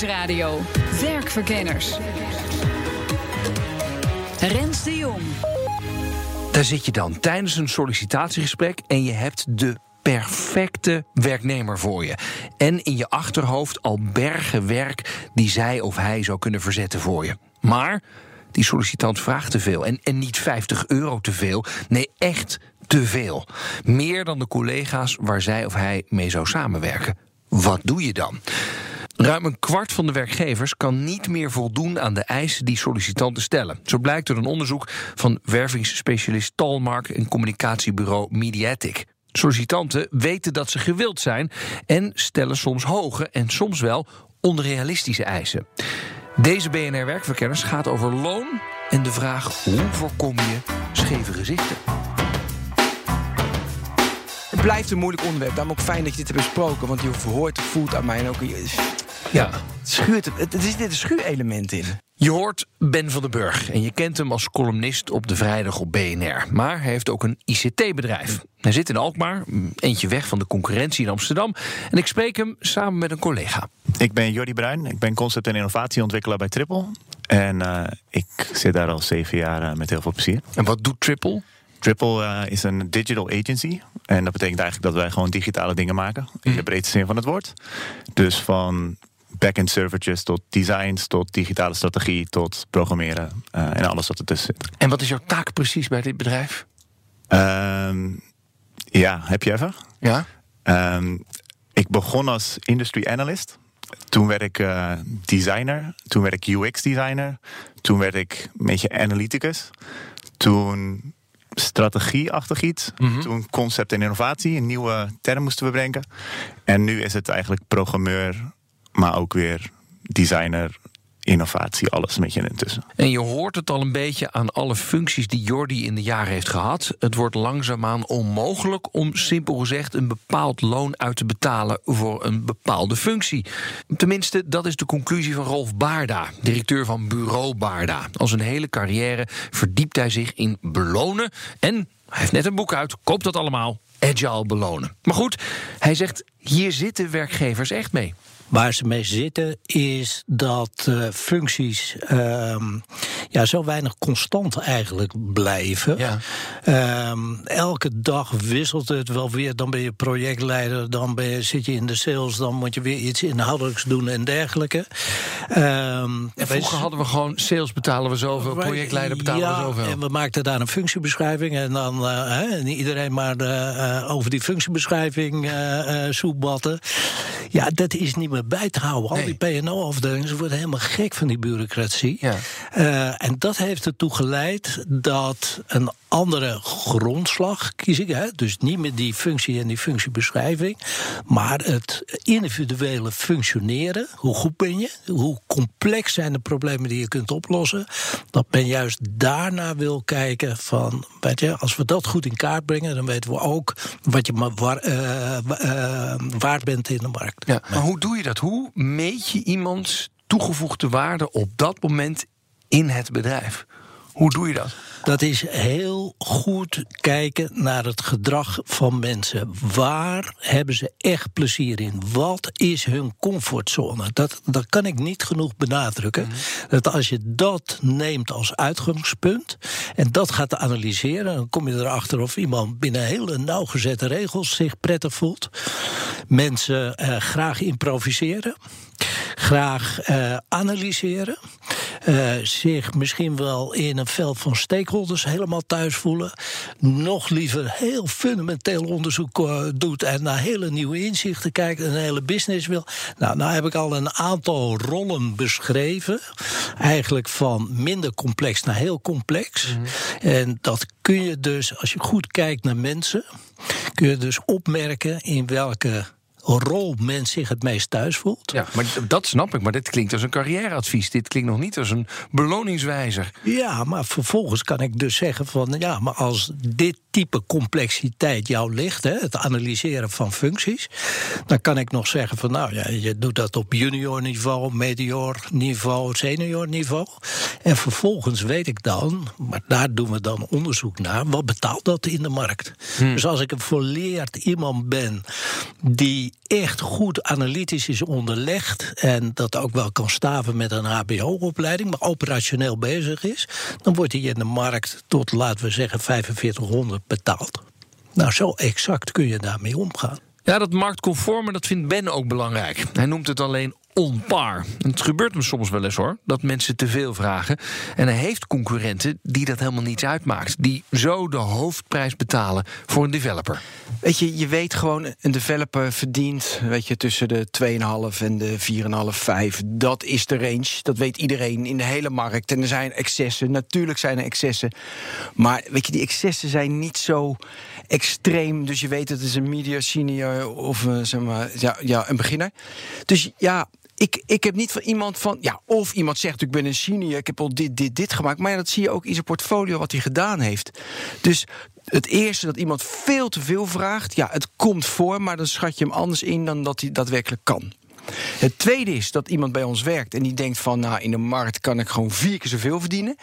Nieuwsradio. Werkverkenners. Rens de Jong. Daar zit je dan tijdens een sollicitatiegesprek en je hebt de perfecte werknemer voor je. En in je achterhoofd al bergen werk die zij of hij zou kunnen verzetten voor je. Maar die sollicitant vraagt te veel. En, en niet 50 euro te veel. Nee, echt te veel. Meer dan de collega's waar zij of hij mee zou samenwerken. Wat doe je dan? Ruim een kwart van de werkgevers kan niet meer voldoen aan de eisen die sollicitanten stellen. Zo blijkt uit een onderzoek van wervingsspecialist Talmark en communicatiebureau Mediatic. Sollicitanten weten dat ze gewild zijn en stellen soms hoge en soms wel onrealistische eisen. Deze BNR Werkverkenners gaat over loon en de vraag hoe voorkom je scheve gezichten. Het blijft een moeilijk onderwerp. Daarom ook fijn dat je dit hebt besproken. Want je het voelt aan mij en ook... Ja, het schuurt. Het, er zit een schuurelement in. Je hoort Ben van den Burg en je kent hem als columnist op de vrijdag op BNR. Maar hij heeft ook een ICT-bedrijf. Hij zit in Alkmaar, eentje weg van de concurrentie in Amsterdam. En ik spreek hem samen met een collega. Ik ben Jordi Bruin, ik ben concept- en innovatieontwikkelaar bij Triple. En uh, ik zit daar al zeven jaar uh, met heel veel plezier. En wat doet Triple? Triple uh, is een digital agency. En dat betekent eigenlijk dat wij gewoon digitale dingen maken. In de breedste zin van het woord. Dus van back-end servertjes tot designs, tot digitale strategie, tot programmeren uh, en alles wat ertussen zit. En wat is jouw taak precies bij dit bedrijf? Um, ja, heb je even? Ja. Um, ik begon als industry analyst. Toen werd ik uh, designer. Toen werd ik UX designer. Toen werd ik een beetje analyticus. Toen strategieachtig iets. Mm -hmm. Toen concept en innovatie. Een nieuwe term moesten we bedenken. En nu is het eigenlijk programmeur, maar ook weer designer, innovatie, alles een beetje intussen. En je hoort het al een beetje aan alle functies die Jordi in de jaren heeft gehad. Het wordt langzaamaan onmogelijk om simpel gezegd een bepaald loon uit te betalen voor een bepaalde functie. Tenminste, dat is de conclusie van Rolf Baarda, directeur van Bureau Baarda. Als een hele carrière verdiept hij zich in belonen en hij heeft net een boek uit, koop dat allemaal. Agile belonen. Maar goed, hij zegt: hier zitten werkgevers echt mee. Waar ze mee zitten is dat uh, functies uh, ja, zo weinig constant eigenlijk blijven. Ja. Uh, elke dag wisselt het wel weer. Dan ben je projectleider, dan ben je, zit je in de sales, dan moet je weer iets inhoudelijks doen en dergelijke. en vroeger hadden we gewoon sales betalen we zoveel, projectleider betalen ja, we zoveel. En we maakten daar een functiebeschrijving en dan uh, en iedereen maar de, over die functiebeschrijving soepbatten. Ja, dat is niet meer bij te houden. Al nee. die PNO-afdelingen, ze worden helemaal gek van die bureaucratie. Ja. Uh, en dat heeft ertoe geleid dat een andere grondslag kies ik. Hè? Dus niet meer die functie en die functiebeschrijving. Maar het individuele functioneren. Hoe goed ben je? Hoe complex zijn de problemen die je kunt oplossen? Dat men juist daarna wil kijken van... Weet je, als we dat goed in kaart brengen... dan weten we ook wat je maar waar, uh, uh, waard bent in de markt. Maar hoe doe je dat? Hoe meet je iemands toegevoegde waarde op dat moment in het bedrijf? Hoe doe je dat? Dat is heel goed kijken naar het gedrag van mensen. Waar hebben ze echt plezier in? Wat is hun comfortzone? Dat, dat kan ik niet genoeg benadrukken. Mm -hmm. Dat als je dat neemt als uitgangspunt en dat gaat analyseren, dan kom je erachter of iemand binnen hele nauwgezette regels zich prettig voelt. Mensen eh, graag improviseren graag uh, analyseren. Uh, zich misschien wel in een veld van stakeholders helemaal thuis voelen. Nog liever heel fundamenteel onderzoek uh, doet en naar hele nieuwe inzichten kijkt en een hele business wil. Nou, nou heb ik al een aantal rollen beschreven. Eigenlijk van minder complex naar heel complex. Mm -hmm. En dat kun je dus, als je goed kijkt naar mensen, kun je dus opmerken in welke rol men zich het meest thuis voelt. Ja, maar dat snap ik. Maar dit klinkt als een carrièreadvies. Dit klinkt nog niet als een beloningswijzer. Ja, maar vervolgens kan ik dus zeggen van ja, maar als dit type complexiteit jou ligt, hè, het analyseren van functies, dan kan ik nog zeggen van nou ja, je doet dat op junior niveau, medior niveau, senior niveau. En vervolgens weet ik dan, maar daar doen we dan onderzoek naar, wat betaalt dat in de markt? Dus als ik een volleerd iemand ben die echt goed analytisch is onderlegd en dat ook wel kan staven met een HBO-opleiding, maar operationeel bezig is, dan wordt hij in de markt tot, laten we zeggen, 4500 betaald. Nou, zo exact kun je daarmee omgaan. Ja, dat marktconforme, dat vindt Ben ook belangrijk. Hij noemt het alleen on par. En het gebeurt hem soms wel eens hoor, dat mensen te veel vragen. En hij heeft concurrenten die dat helemaal niets uitmaakt. Die zo de hoofdprijs betalen voor een developer. Weet je, je weet gewoon, een developer verdient weet je, tussen de 2,5 en de 4,5, 5. Dat is de range. Dat weet iedereen in de hele markt. En er zijn excessen. Natuurlijk zijn er excessen. Maar weet je, die excessen zijn niet zo extreem. Dus je weet, het is een media senior of eh, zeg maar, ja, ja, een beginner. Dus ja, ik, ik heb niet van iemand van. Ja, of iemand zegt: Ik ben een senior, ik heb al dit, dit, dit gemaakt. Maar ja, dat zie je ook in zijn portfolio wat hij gedaan heeft. Dus het eerste dat iemand veel te veel vraagt, ja, het komt voor, maar dan schat je hem anders in dan dat hij daadwerkelijk kan. Het tweede is dat iemand bij ons werkt en die denkt van, nou, in de markt kan ik gewoon vier keer zoveel verdienen.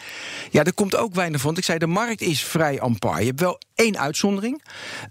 Ja, er komt ook weinig van. Ik zei, de markt is vrij ampar. Je hebt wel één uitzondering.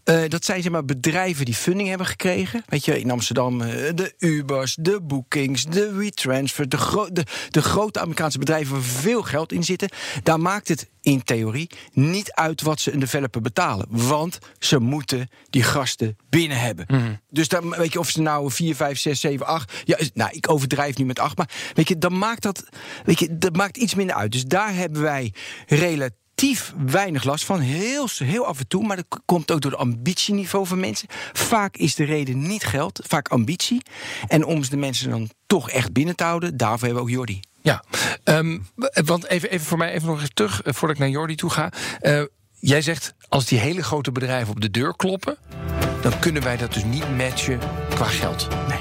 Eh, dat zijn zeg maar bedrijven die funding hebben gekregen. Weet je, in Amsterdam eh, de Ubers, de Bookings, de WeTransfer, de, de, de grote Amerikaanse bedrijven waar veel geld in zitten. Daar maakt het in theorie niet uit wat ze een developer betalen. Want ze moeten die gasten binnen hebben. Mhm. Dus dan weet je of ze nou 4, 5, 6, 7, 8. Ja, nou, ik overdrijf nu met 8. Maar weet je, dan maakt dat, weet je, dat maakt iets minder uit. Dus daar hebben wij relatief weinig last van. Heel, heel af en toe. Maar dat komt ook door het ambitieniveau van mensen. Vaak is de reden niet geld, vaak ambitie. En om de mensen dan toch echt binnen te houden, daarvoor hebben we ook Jordi. Ja, ehm, want even, even voor mij even nog eens terug, eh, voordat ik naar Jordi toe ga. Eh, jij zegt, als die hele grote bedrijven op de deur kloppen... dan kunnen wij dat dus niet matchen qua geld. Nee.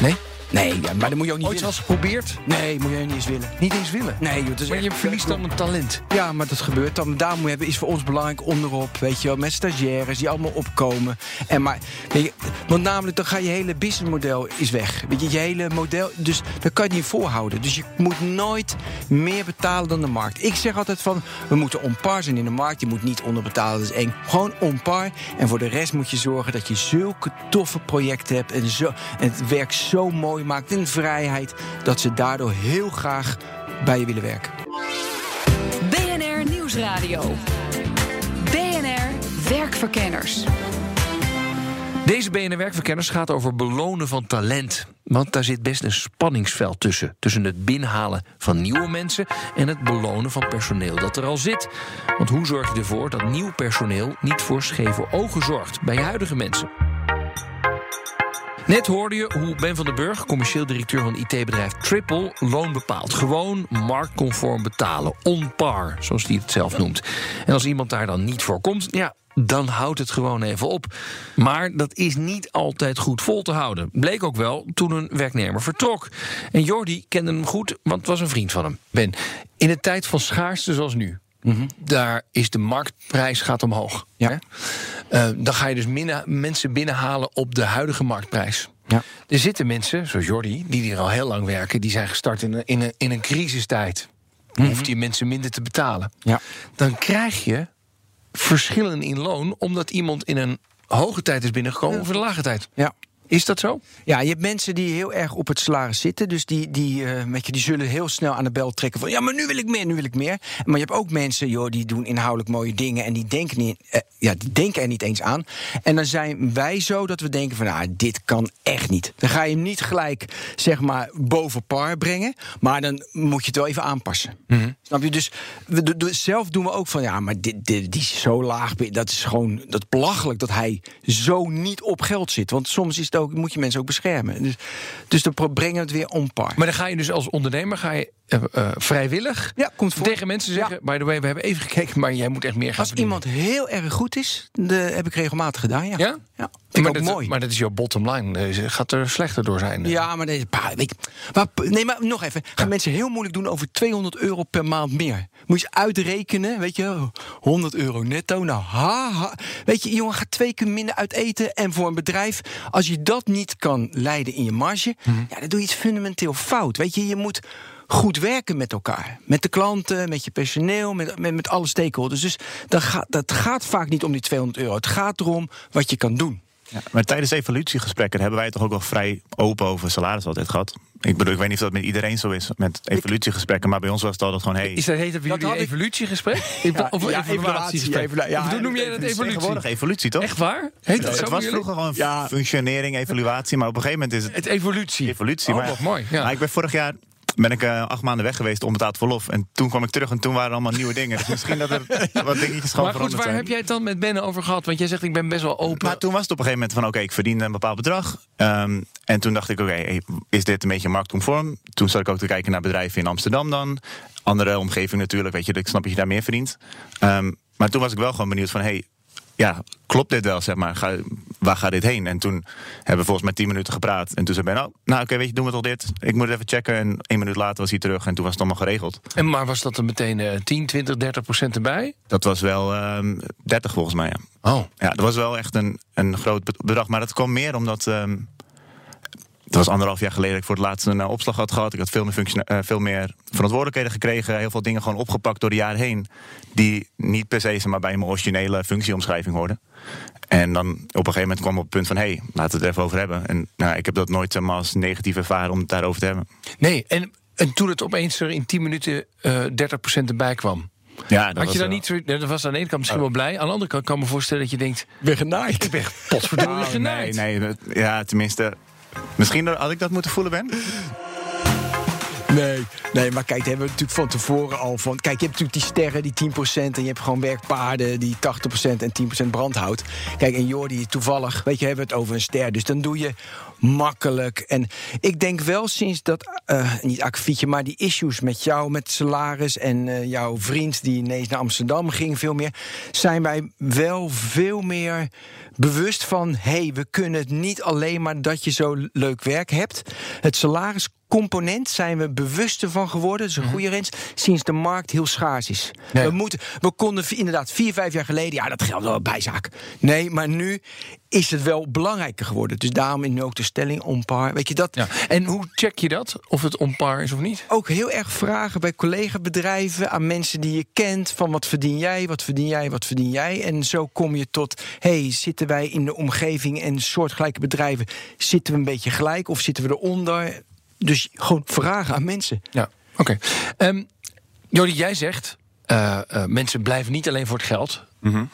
Nee? Nee, ja, maar dan moet je ook niet Ooit willen. eens geprobeerd? Nee, moet je niet eens willen. Niet eens willen. Nee, joh, Maar je verliest dan een talent. Ja, maar dat gebeurt dan. Daar moet je hebben, is voor ons belangrijk onderop. Weet je wel, met stagiaires die allemaal opkomen. En maar, weet je, want namelijk dan ga je hele businessmodel is weg. Weet je, je hele model. Dus dat kan je niet voorhouden. Dus je moet nooit meer betalen dan de markt. Ik zeg altijd van, we moeten on par zijn in de markt. Je moet niet onderbetalen, dat is eng. Gewoon on par. En voor de rest moet je zorgen dat je zulke toffe projecten hebt. En, zo, en het werk zo mooi maakt. En vrijheid. Dat ze daardoor heel graag bij je willen werken. BNR Nieuwsradio. BNR Werkverkenners. Deze BNR Werkverkenners gaat over belonen van talent. Want daar zit best een spanningsveld tussen. Tussen het binnenhalen van nieuwe mensen en het belonen van personeel dat er al zit. Want hoe zorg je ervoor dat nieuw personeel niet voor scheve ogen zorgt bij je huidige mensen? Net hoorde je hoe Ben van den Burg, commercieel directeur van IT-bedrijf Triple, loon bepaalt. Gewoon marktconform betalen, on par, zoals hij het zelf noemt. En als iemand daar dan niet voor komt, ja, dan houdt het gewoon even op. Maar dat is niet altijd goed vol te houden. Bleek ook wel toen een werknemer vertrok. En Jordi kende hem goed, want het was een vriend van hem. Ben, in een tijd van schaarste zoals nu, daar is de marktprijs gaat omhoog. Ja. Eh, dan ga je dus minnen- mensen binnenhalen op de huidige marktprijs. Ja. Er zitten mensen, zoals Jordi, die hier al heel lang werken, die zijn gestart in een, in een, in een crisistijd. Dan hoeft die mensen minder te betalen. Ja. Dan krijg je verschillen in loon, omdat iemand in een hoge tijd is binnengekomen of in een lage tijd. Ja. Is dat zo? Ja, je hebt mensen die heel erg op het salaris zitten. Dus die, die, eh, weet je, die zullen heel snel aan de bel trekken van... ja, maar nu wil ik meer, nu wil ik meer. Maar je hebt ook mensen, joh, die doen inhoudelijk mooie dingen... en die denken, niet, eh, ja, die denken er niet eens aan. En dan zijn wij zo dat we denken van... nou, dit kan echt niet. Dan ga je hem niet gelijk, zeg maar, boven par brengen... maar dan moet je het wel even aanpassen. Snap je? Dus we, zelf doen we ook van... ja, maar dit, dit, die is zo laag. Dat is gewoon dat belachelijk dat hij zo niet op geld zit. Want soms is het ook, moet je mensen ook beschermen. Dus, dus dan brengen we het weer on par. Maar dan ga je dus als ondernemer ga je eh, eh, vrijwillig Ja, komt voor. tegen mensen zeggen... by the way, we hebben even gekeken, maar jij moet echt meer gaan Als verdienen. iemand heel erg goed is, de heb ik regelmatig gedaan. Ja, Ja? ja. Vind ik maar ook dat, mooi. Maar dat is jouw bottom line. Eh, gaat er slechter door zijn. Ja, maar, deze, pa, weet je, maar, nee, maar nog even. Gaan mensen heel moeilijk doen over 200 euro per maand meer? Moet je uitrekenen, weet je, 100 euro netto. Nou, ha, ha. Weet je, jongen, gaat twee keer minder uit eten. En voor een bedrijf, als je dat niet kan leiden in je marge, ja, dan doe je iets fundamenteel fout. Weet je, je moet goed werken met elkaar. Met de klanten, met je personeel, met, met, met alle stakeholders. Dus dat gaat, dat gaat vaak niet om die 200 euro. Het gaat erom wat je kan doen. Ja, maar tijdens evolutiegesprekken hebben wij het toch ook wel vrij open over salaris altijd gehad. Ik bedoel, ik weet niet of dat met iedereen zo is met evolutiegesprekken, maar bij ons was het altijd gewoon, hey, Is dat heet dat bij Dat jullie had ik- evolutiegesprek? of ja, evaluatiegesprek? evaluatie, ja, Of hoe noem jij dat evolutie? tegenwoordig evolutie toch? Echt waar? Heet dat het was jullie? vroeger gewoon Ja. functionering, evaluatie, maar op een gegeven moment is het Het evolutie. evolutie. Oh, maar, wat mooi. Ja. maar ik ben vorig jaar ben ik eh, acht maanden weg geweest onbetaald verlof. En toen kwam ik terug en toen waren er allemaal nieuwe dingen. Dus misschien dat er wat dingetjes gewoon maar goed, waar zijn. heb jij het dan met Ben over gehad? Want jij zegt, ik ben best wel open. Maar toen was het op een gegeven moment van oké, ik verdiende een bepaald bedrag. Ehm, en toen dacht ik, oké, is dit een beetje marktconform? Toen zat ik ook te kijken naar bedrijven in Amsterdam dan. Andere omgeving natuurlijk, weet je, ik snap dat je daar meer verdient. Ehm, maar toen was ik wel gewoon benieuwd van, hey, ja, klopt dit wel, zeg maar? Ga, waar gaat dit heen? En toen hebben we volgens mij tien minuten gepraat. En toen zei Ben, oh, nou oké, weet je, doen we toch dit? Ik moet het even checken. En één minuut later was hij terug en toen was het allemaal geregeld. En maar was dat er meteen eh 10, 20, 30 procent erbij? Dat was wel ehm 30 volgens mij, ja. Oh. Ja, dat was wel echt een, een groot be- bedrag. Maar dat kwam meer omdat. ehm het was anderhalf jaar geleden dat ik voor het laatst een eh, opslag had gehad. Ik had veel meer, eh, veel meer verantwoordelijkheden gekregen. Heel veel dingen gewoon opgepakt door de jaren heen. Die niet per se maar, bij mijn originele functieomschrijving hoorden. En dan op een gegeven moment kwam op het punt van... hé, hey, laten we het er even over hebben. En nou, ik heb dat nooit zeg maar, als negatief ervaren om het daarover te hebben. Nee, en, en toen het opeens er in 10 minuten eh 30 procent erbij kwam. Ja, dat Had was je dan wel- niet. Dat was aan de ene kant misschien wel blij. Aan de andere kant kan ik me voorstellen dat je denkt... Weer genaaid. Ik ben potverdorie Oh, genaaid. nee, nee, dat- ja, tenminste... Misschien had ik dat moeten voelen, Ben. Nee, nee, maar kijk, hebben we natuurlijk van tevoren al van. Kijk, je hebt natuurlijk die sterren, die 10%. En je hebt gewoon werkpaarden, die 80% en 10% brandhout. Kijk, en Jordi, toevallig, weet je, hebben we het over een ster. Dus dan doe je makkelijk. En ik denk wel sinds dat, eh, niet akkefietje, maar die issues met jou, met salaris. en eh, jouw vriend die ineens naar Amsterdam ging, veel meer. zijn wij wel veel meer bewust van. hé, hey, we kunnen het niet alleen maar dat je zo leuk werk hebt. Het salaris component zijn we bewuster van geworden. Dat is een goede rens. Sinds de markt heel schaars is. We, moeten, we konden inderdaad vier, vijf jaar geleden. Ja, dat geldt wel bijzaak. Nee, maar nu is het wel belangrijker geworden. Dus daarom is nu ook de stelling on par. Weet je dat? Ja. En hoe check je dat? Of het on par is of niet? Ook heel erg vragen bij collega-bedrijven aan mensen die je kent: van wat verdien jij, wat verdien jij, wat verdien jij. En zo kom je tot: hey, zitten wij in de omgeving en soortgelijke bedrijven, zitten we een beetje gelijk of zitten we eronder? Dus gewoon vragen aan mensen. Ja, oké. Ehm Jordi, jij zegt... eh, eh, mensen blijven niet alleen voor het geld.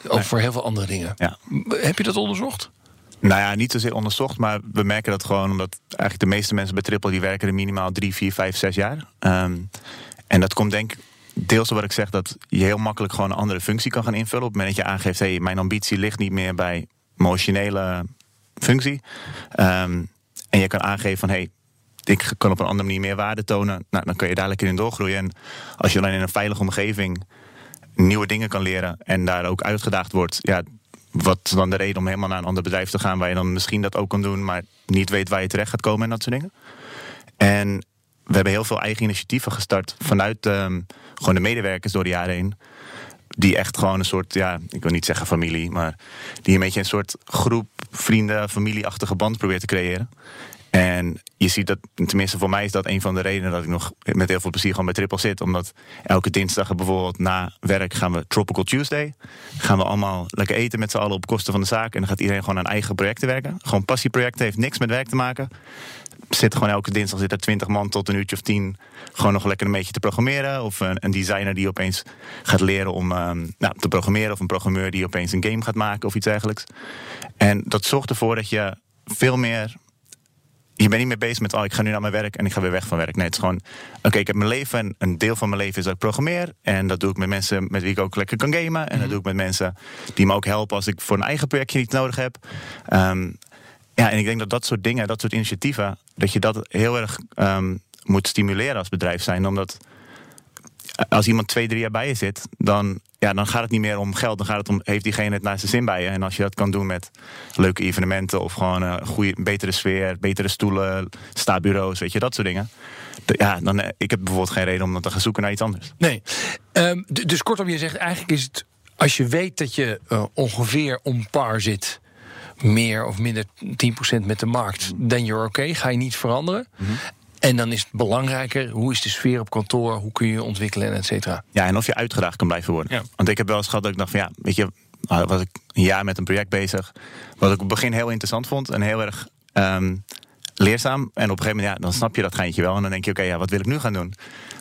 Ook voor heel veel andere dingen. Ja. Heb je dat onderzocht? Nou ja, niet zozeer onderzocht, maar we merken dat gewoon omdat eigenlijk de meeste mensen bij Triple die werken er minimaal drie, vier, vijf, zes jaar. Ehm, en dat komt denk ik deels door wat ik zeg dat je heel makkelijk gewoon een andere functie kan gaan invullen. Op het moment dat je aangeeft, hey, mijn ambitie ligt niet meer bij originele functie. Ehm, en je kan aangeven van hey, ik kan op een andere manier meer waarde tonen. Nou, dan kun je daar lekker in doorgroeien. En als je dan in een veilige omgeving nieuwe dingen kan leren en daar ook uitgedaagd wordt, ja, wat dan de reden om helemaal naar een ander bedrijf te gaan waar je dan misschien dat ook kan doen, maar niet weet waar je terecht gaat komen en dat soort dingen. En we hebben heel veel eigen initiatieven gestart vanuit ehm, gewoon de medewerkers door de jaren heen. Die echt gewoon een soort, ja, ik wil niet zeggen familie, maar die een beetje een soort groep vrienden, familieachtige band probeert te creëren. En je ziet dat, tenminste voor mij is dat een van de redenen dat ik nog met heel veel plezier gewoon bij Triple zit. Omdat elke dinsdag bijvoorbeeld na werk gaan we Tropical Tuesday. Gaan we allemaal lekker eten met z'n allen op kosten van de zaak. En dan gaat iedereen gewoon aan eigen projecten werken. Gewoon passieprojecten, heeft niks met werk te maken. Zit gewoon elke dinsdag zit er twintig man tot een uurtje of tien. Gewoon nog lekker een beetje te programmeren. Of een, een designer die opeens gaat leren om ehm, nou, te programmeren. Of een programmeur die opeens een game gaat maken of iets dergelijks. En dat zorgt ervoor dat je veel meer je bent niet meer bezig met, oh, ik ga nu naar mijn werk en ik ga weer weg van werk. Nee, het is gewoon, oké, ik heb mijn leven en een deel van mijn leven is dat ik programmeer. En dat doe ik met mensen met wie ik ook lekker kan gamen. En dat doe ik met mensen die me ook helpen als ik voor een eigen projectje niet nodig heb. Ehm, ja, en ik denk dat dat soort dingen, dat soort initiatieven, dat je dat heel erg ehm, moet stimuleren als bedrijf zijn. Omdat als iemand twee, drie jaar bij je zit, dan, ja, dan gaat het niet meer om geld. Dan gaat het om, heeft diegene het naar zijn zin bij je? En als je dat kan doen met leuke evenementen of gewoon een goede, betere sfeer, betere stoelen, staatbureaus, weet je, dat soort dingen. De- Ja, dan, eh, ik heb bijvoorbeeld geen reden om dan te gaan zoeken naar iets anders. Nee. D- dus kortom, je zegt eigenlijk is het. Als je weet dat je eh, ongeveer on par zit. meer of minder 10% met de markt. dan you're oké, ga je niet veranderen. En dan is het belangrijker hoe is de sfeer op kantoor. hoe kun je je ontwikkelen en et cetera. Ja, en of je uitgedaagd kan blijven worden. Ja. Want ik heb wel eens gehad dat ik dacht van ja, weet je, nou, was ik een jaar met een project bezig. Wat ik op het begin heel interessant vond en heel erg ehm, leerzaam. En op een gegeven moment, ja, dan snap je dat geintje wel. En dan denk je, oké, ja, wat wil ik nu gaan doen?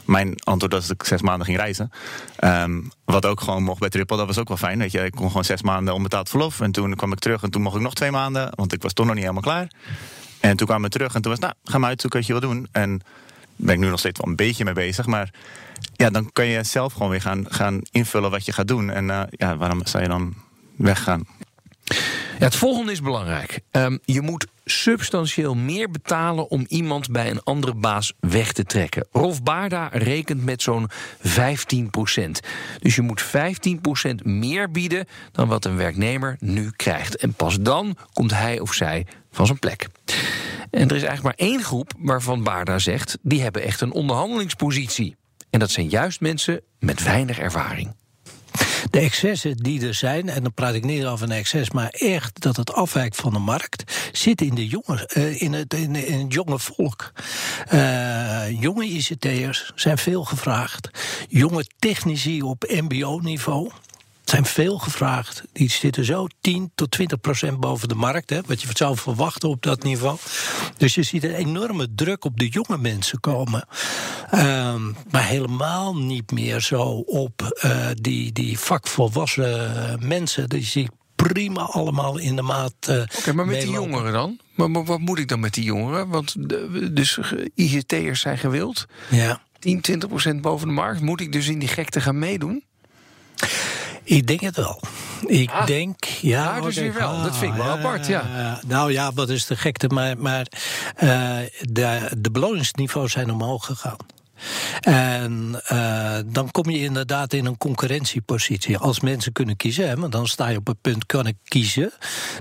Mijn antwoord was dat ik zes maanden ging reizen. Ehm, wat ook gewoon mocht bij Triple, dat was ook wel fijn. Weet je, ik kon gewoon zes maanden onbetaald verlof. En toen kwam ik terug en toen mocht ik nog twee maanden, want ik was toch nog niet helemaal klaar. En toen kwamen we terug en toen was, nou, ga maar uitzoeken wat je wil doen. En ben ik nu nog steeds wel een beetje mee bezig. Maar ja, dan kan je zelf gewoon weer gaan, gaan invullen wat je gaat doen. En eh, ja, waarom zou je dan weggaan? Ja, het volgende is belangrijk. Ehm, je moet substantieel meer betalen om iemand bij een andere baas weg te trekken. Rolf Baarda rekent met zo'n 15% Dus je moet 15% meer bieden dan wat een werknemer nu krijgt. En pas dan komt hij of zij van zijn plek. En er is eigenlijk maar één groep waarvan Baarda zegt... die hebben echt een onderhandelingspositie. En dat zijn juist mensen met weinig ervaring. De excessen die er zijn, en dan praat ik niet over een excess, maar echt dat het afwijkt van de markt, zit in, de jonge, eh, in, het, in, het jonge volk. Eh, jonge ICT'ers zijn veel gevraagd. Jonge technici op MBO-niveau. Zijn veel gevraagd. Die zitten zo 10 tot 20 procent boven de markt. Hè, wat je zou verwachten op dat niveau. Dus je ziet een enorme druk op de jonge mensen komen. Ehm, maar helemaal niet meer zo op eh, die, die vakvolwassen mensen. Die zie ik prima allemaal in de maat. eh, Oké, maar met die jongeren dan? Maar, maar wat moet ik dan met die jongeren? Want de, dus ICT'ers zijn gewild. Ja. 10, 20 procent boven de markt. Moet ik dus in die gekte gaan meedoen? Ik denk het wel. Ik Ah, denk, ja. daar dus weer wel. Dat vind ik wel apart, ja. ja. Nou ja, wat is de gekte? Maar, maar eh, de, de beloningsniveaus zijn omhoog gegaan. En eh, dan kom je inderdaad in een concurrentiepositie. Als mensen kunnen kiezen, hè, want dan sta je op het punt: kan ik kiezen?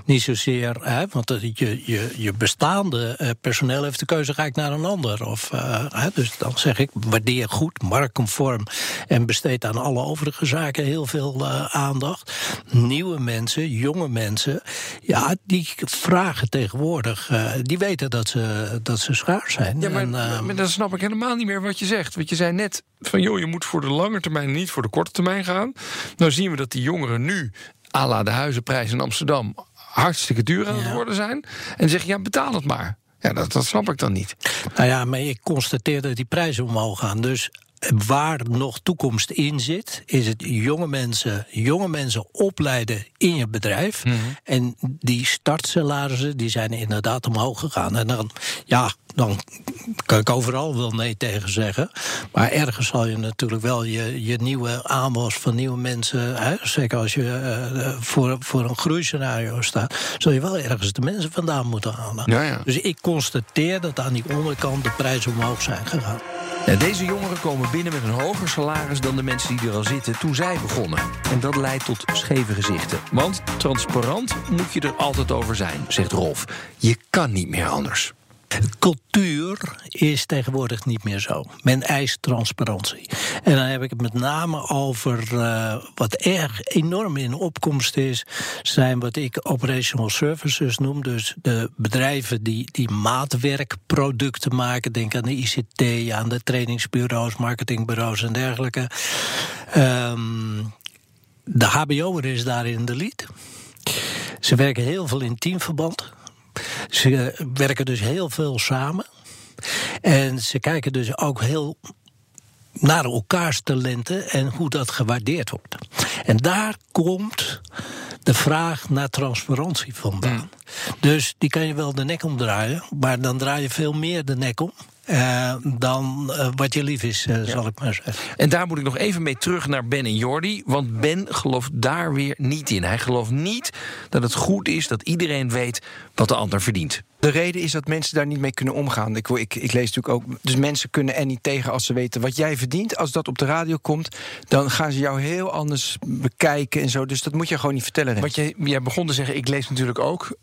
Niet zozeer, hè, want het- je, je, je bestaande eh, personeel heeft de keuze: ga ik naar een ander? Of, eh, hè, dus dan zeg ik: waardeer goed, marktconform en besteed aan alle overige zaken heel veel eh, aandacht. Nieuwe mensen, jonge mensen, ja, die vragen tegenwoordig, eh, die weten dat ze, dat ze schaars zijn. Ja, maar, En, eh, maar dan snap ik helemaal niet meer wat je zegt. Want je zei net van, joh, je moet voor de lange termijn, niet voor de korte termijn gaan. Nou zien we dat die jongeren nu, à la de huizenprijs in Amsterdam, hartstikke duur aan het worden zijn. En zeg je, ja, betaal het maar. Ja, dat, dat snap ik dan niet. Nou ja, maar ik constateer dat die prijzen omhoog gaan. Dus waar nog toekomst in zit, is het jonge mensen, jonge mensen opleiden in je bedrijf. En die startsalarissen, die zijn inderdaad omhoog gegaan. En dan, ja, dan kan ik overal wel nee tegen zeggen. Maar ergens zal je natuurlijk wel je, je nieuwe aanwas van nieuwe mensen, hè, zeker als je eh, voor, voor een groeiscenario staat, zul je wel ergens de mensen vandaan moeten halen. Ja, ja. Dus ik constateer dat aan die onderkant de prijzen omhoog zijn gegaan. Ja, deze jongeren komen binnen met een hoger salaris dan de mensen die er al zitten toen zij begonnen. En dat leidt tot scheve gezichten. Want transparant moet je er altijd over zijn, zegt Rolf. Je kan niet meer anders. Cultuur is tegenwoordig niet meer zo. Men eist transparantie. En dan heb ik het met name over eh, wat erg enorm in opkomst is, zijn wat ik operational services noem. Dus de bedrijven die, die maatwerkproducten maken. Denk aan de ICT, aan de trainingsbureaus, marketingbureaus en dergelijke. Ehm, de HBO'er is daarin de lead. Ze werken heel veel in teamverband. Ze werken dus heel veel samen. En ze kijken dus ook heel naar elkaars talenten en hoe dat gewaardeerd wordt. En daar komt de vraag naar transparantie vandaan. Dus die kan je wel de nek omdraaien, maar dan draai je veel meer de nek om. Eh, dan eh, wat je lief is, eh, zal ik maar zeggen. En daar moet ik nog even mee terug naar Ben en Jordi. Want Ben gelooft daar weer niet in. Hij gelooft niet dat het goed is dat iedereen weet wat de ander verdient. De reden is dat mensen daar niet mee kunnen omgaan. Ik, ik, ik lees natuurlijk ook. Dus mensen kunnen er niet tegen als ze weten wat jij verdient. Als dat op de radio komt, dan gaan ze jou heel anders bekijken en zo. Dus dat moet je gewoon niet vertellen. Wat jij, jij begon te zeggen, ik lees natuurlijk ook.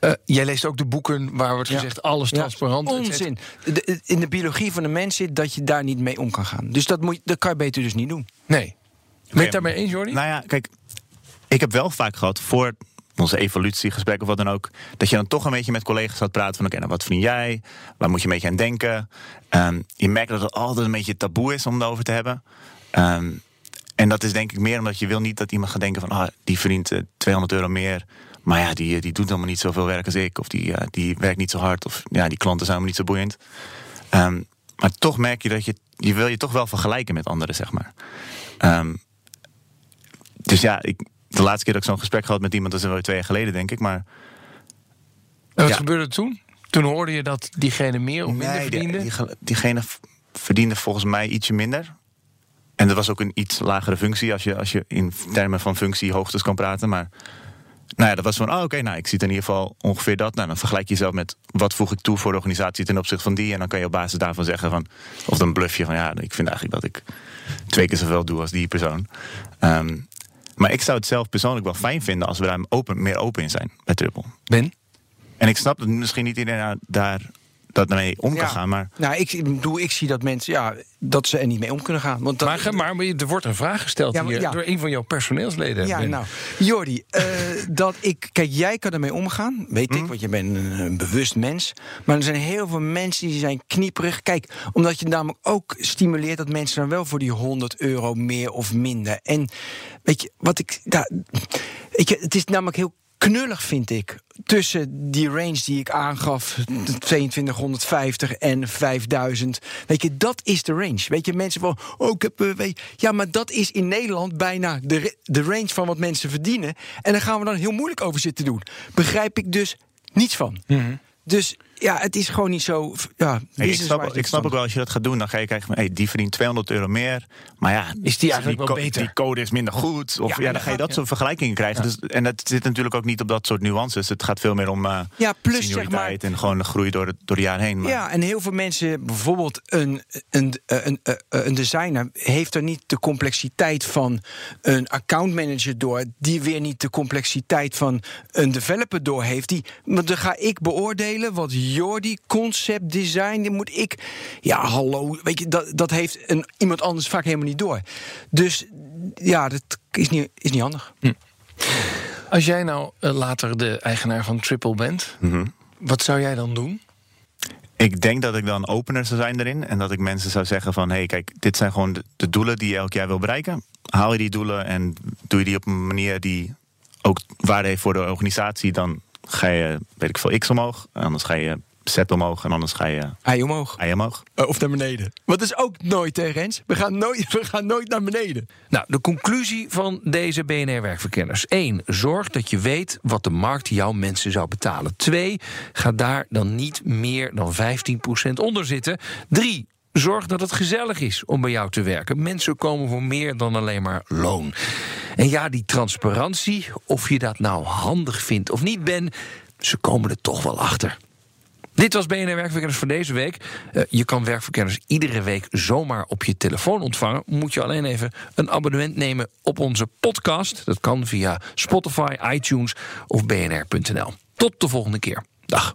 Eh, jij leest ook de boeken waar wordt Ja. gezegd alles Ja, transparant. cetera. Onzin. De- in de biologie van de mens zit dat je daar niet mee om kan gaan. Dus dat, moet, je- dat kan je beter dus niet doen. Nee. Ben je het daarmee eens, Jordi? Nou ja, kijk, ik heb wel vaak gehad voor onze evolutiegesprek of wat dan ook, dat je dan toch een beetje met collega's gaat praten van, oké, nou, wat vind jij? Waar moet je een beetje aan denken? Ehm, je merkt dat het altijd een beetje taboe is om het over te hebben. Ehm, en dat is denk ik meer omdat je wil niet dat iemand gaat denken van, ah, die verdient eh, 200 euro meer. Maar ja, die, die doet helemaal niet zoveel werk als ik. Of die, eh, die werkt niet zo hard. Of ja, die klanten zijn helemaal niet zo boeiend. Ehm, maar toch merk je dat je, je wil je toch wel vergelijken met anderen, zeg maar. Ehm, dus ja, ik, de laatste keer dat ik zo'n gesprek gehad met iemand, dat is wel twee jaar geleden, denk ik. Maar En wat Ja. gebeurde er toen? Toen hoorde je dat diegene meer of minder nee, verdiende? die ge- diegene verdiende volgens mij ietsje minder. En dat was ook een iets lagere functie, als je, als je in termen van functiehoogtes kan praten. Maar nou ja, dat was van, oh, oké, nou, ik zie in ieder geval ongeveer dat. Nou, dan vergelijk je jezelf met wat voeg ik toe voor de organisatie ten opzichte van die. En dan kan je op basis daarvan zeggen van, of dan bluff je van, ja, ik vind eigenlijk dat ik twee keer zoveel doe als die persoon. Ehm, maar ik zou het zelf persoonlijk wel fijn vinden als we daar open, meer open in zijn bij Triple. Ben? En ik snap dat misschien niet iedereen daar- daar dat mee om kan Ja. gaan, maar Nou, ik bedoel, ik zie dat mensen, ja, dat ze er niet mee om kunnen gaan. Want dat, Maar, maar er wordt een vraag gesteld Ja, maar- hier ja. door een van jouw personeelsleden. Ja, Ben. nou, Jordi, eh, dat ik, kijk, jij kan ermee omgaan, weet ik, want je bent een, een bewust mens. Maar er zijn heel veel mensen die zijn knieperig. Kijk, omdat je namelijk ook stimuleert dat mensen dan wel voor die 100 euro meer of minder. En weet je, wat ik, daar, weet je, het is namelijk heel knullig, vind ik. Tussen die range die ik aangaf, 2250 en 5000. Weet je, dat is de range. Weet je, mensen van, oh, ik heb. eh, weet ja, maar dat is in Nederland bijna de, de range van wat mensen verdienen. En daar gaan we dan heel moeilijk over zitten doen. Begrijp ik dus niets van. Dus ja, het is gewoon niet zo. Ja, ik, snap, ik snap ook wel als je dat gaat doen, dan ga je kijken van hey, die verdient 200 euro meer. Maar ja, Is die eigenlijk wel beter? Die code is minder goed. Of Ja, ja, dan ga je dat soort vergelijkingen krijgen. Dus, en het zit natuurlijk ook niet op dat soort nuances. Het gaat veel meer om eh Ja, plus zeg senioriteit maar- en gewoon de groei door, het door de jaren heen. Maar, Ja, en heel veel mensen, bijvoorbeeld een, een, een, een, een designer, heeft er niet de complexiteit van een accountmanager door, die weer niet de complexiteit van een developer door heeft. Die, maar dan ga ik beoordelen wat Jordi concept design, die moet ik. Ja, hallo, weet je, dat, dat heeft een, iemand anders vaak helemaal niet door. Dus ja, dat is niet, is niet handig. Als jij nou eh, later de eigenaar van Triple bent, Mhm. wat zou jij dan doen? Ik denk dat ik dan opener zou zijn erin. En dat ik mensen zou zeggen van... hé, hey, kijk, dit zijn gewoon de, de doelen die je elk jaar wil bereiken. Haal je die doelen en doe je die op een manier die ook waarde heeft voor de organisatie... dan ga je, weet ik veel, x omhoog. En anders ga je z omhoog. En anders ga je Hij omhoog. y omhoog. Eh, of naar beneden. Wat is ook nooit, hè, Rens? We gaan nooit, we gaan nooit naar beneden. Nou, de conclusie van deze BNR-werkverkenners. 1. Zorg dat je weet wat de markt jouw mensen zou betalen. 2. Ga daar dan niet meer dan 15% onder zitten. 3. Zorg dat het gezellig is om bij jou te werken. Mensen komen voor meer dan alleen maar loon. En ja, die transparantie, of je dat nou handig vindt of niet, Ben, ze komen er toch wel achter. Dit was BNR Werkverkenners voor deze week. Eh, je kan Werkverkenners iedere week zomaar op je telefoon ontvangen. Moet je alleen even een abonnement nemen op onze podcast. Dat kan via Spotify, iTunes of bnr.nl. Tot de volgende keer. Dag.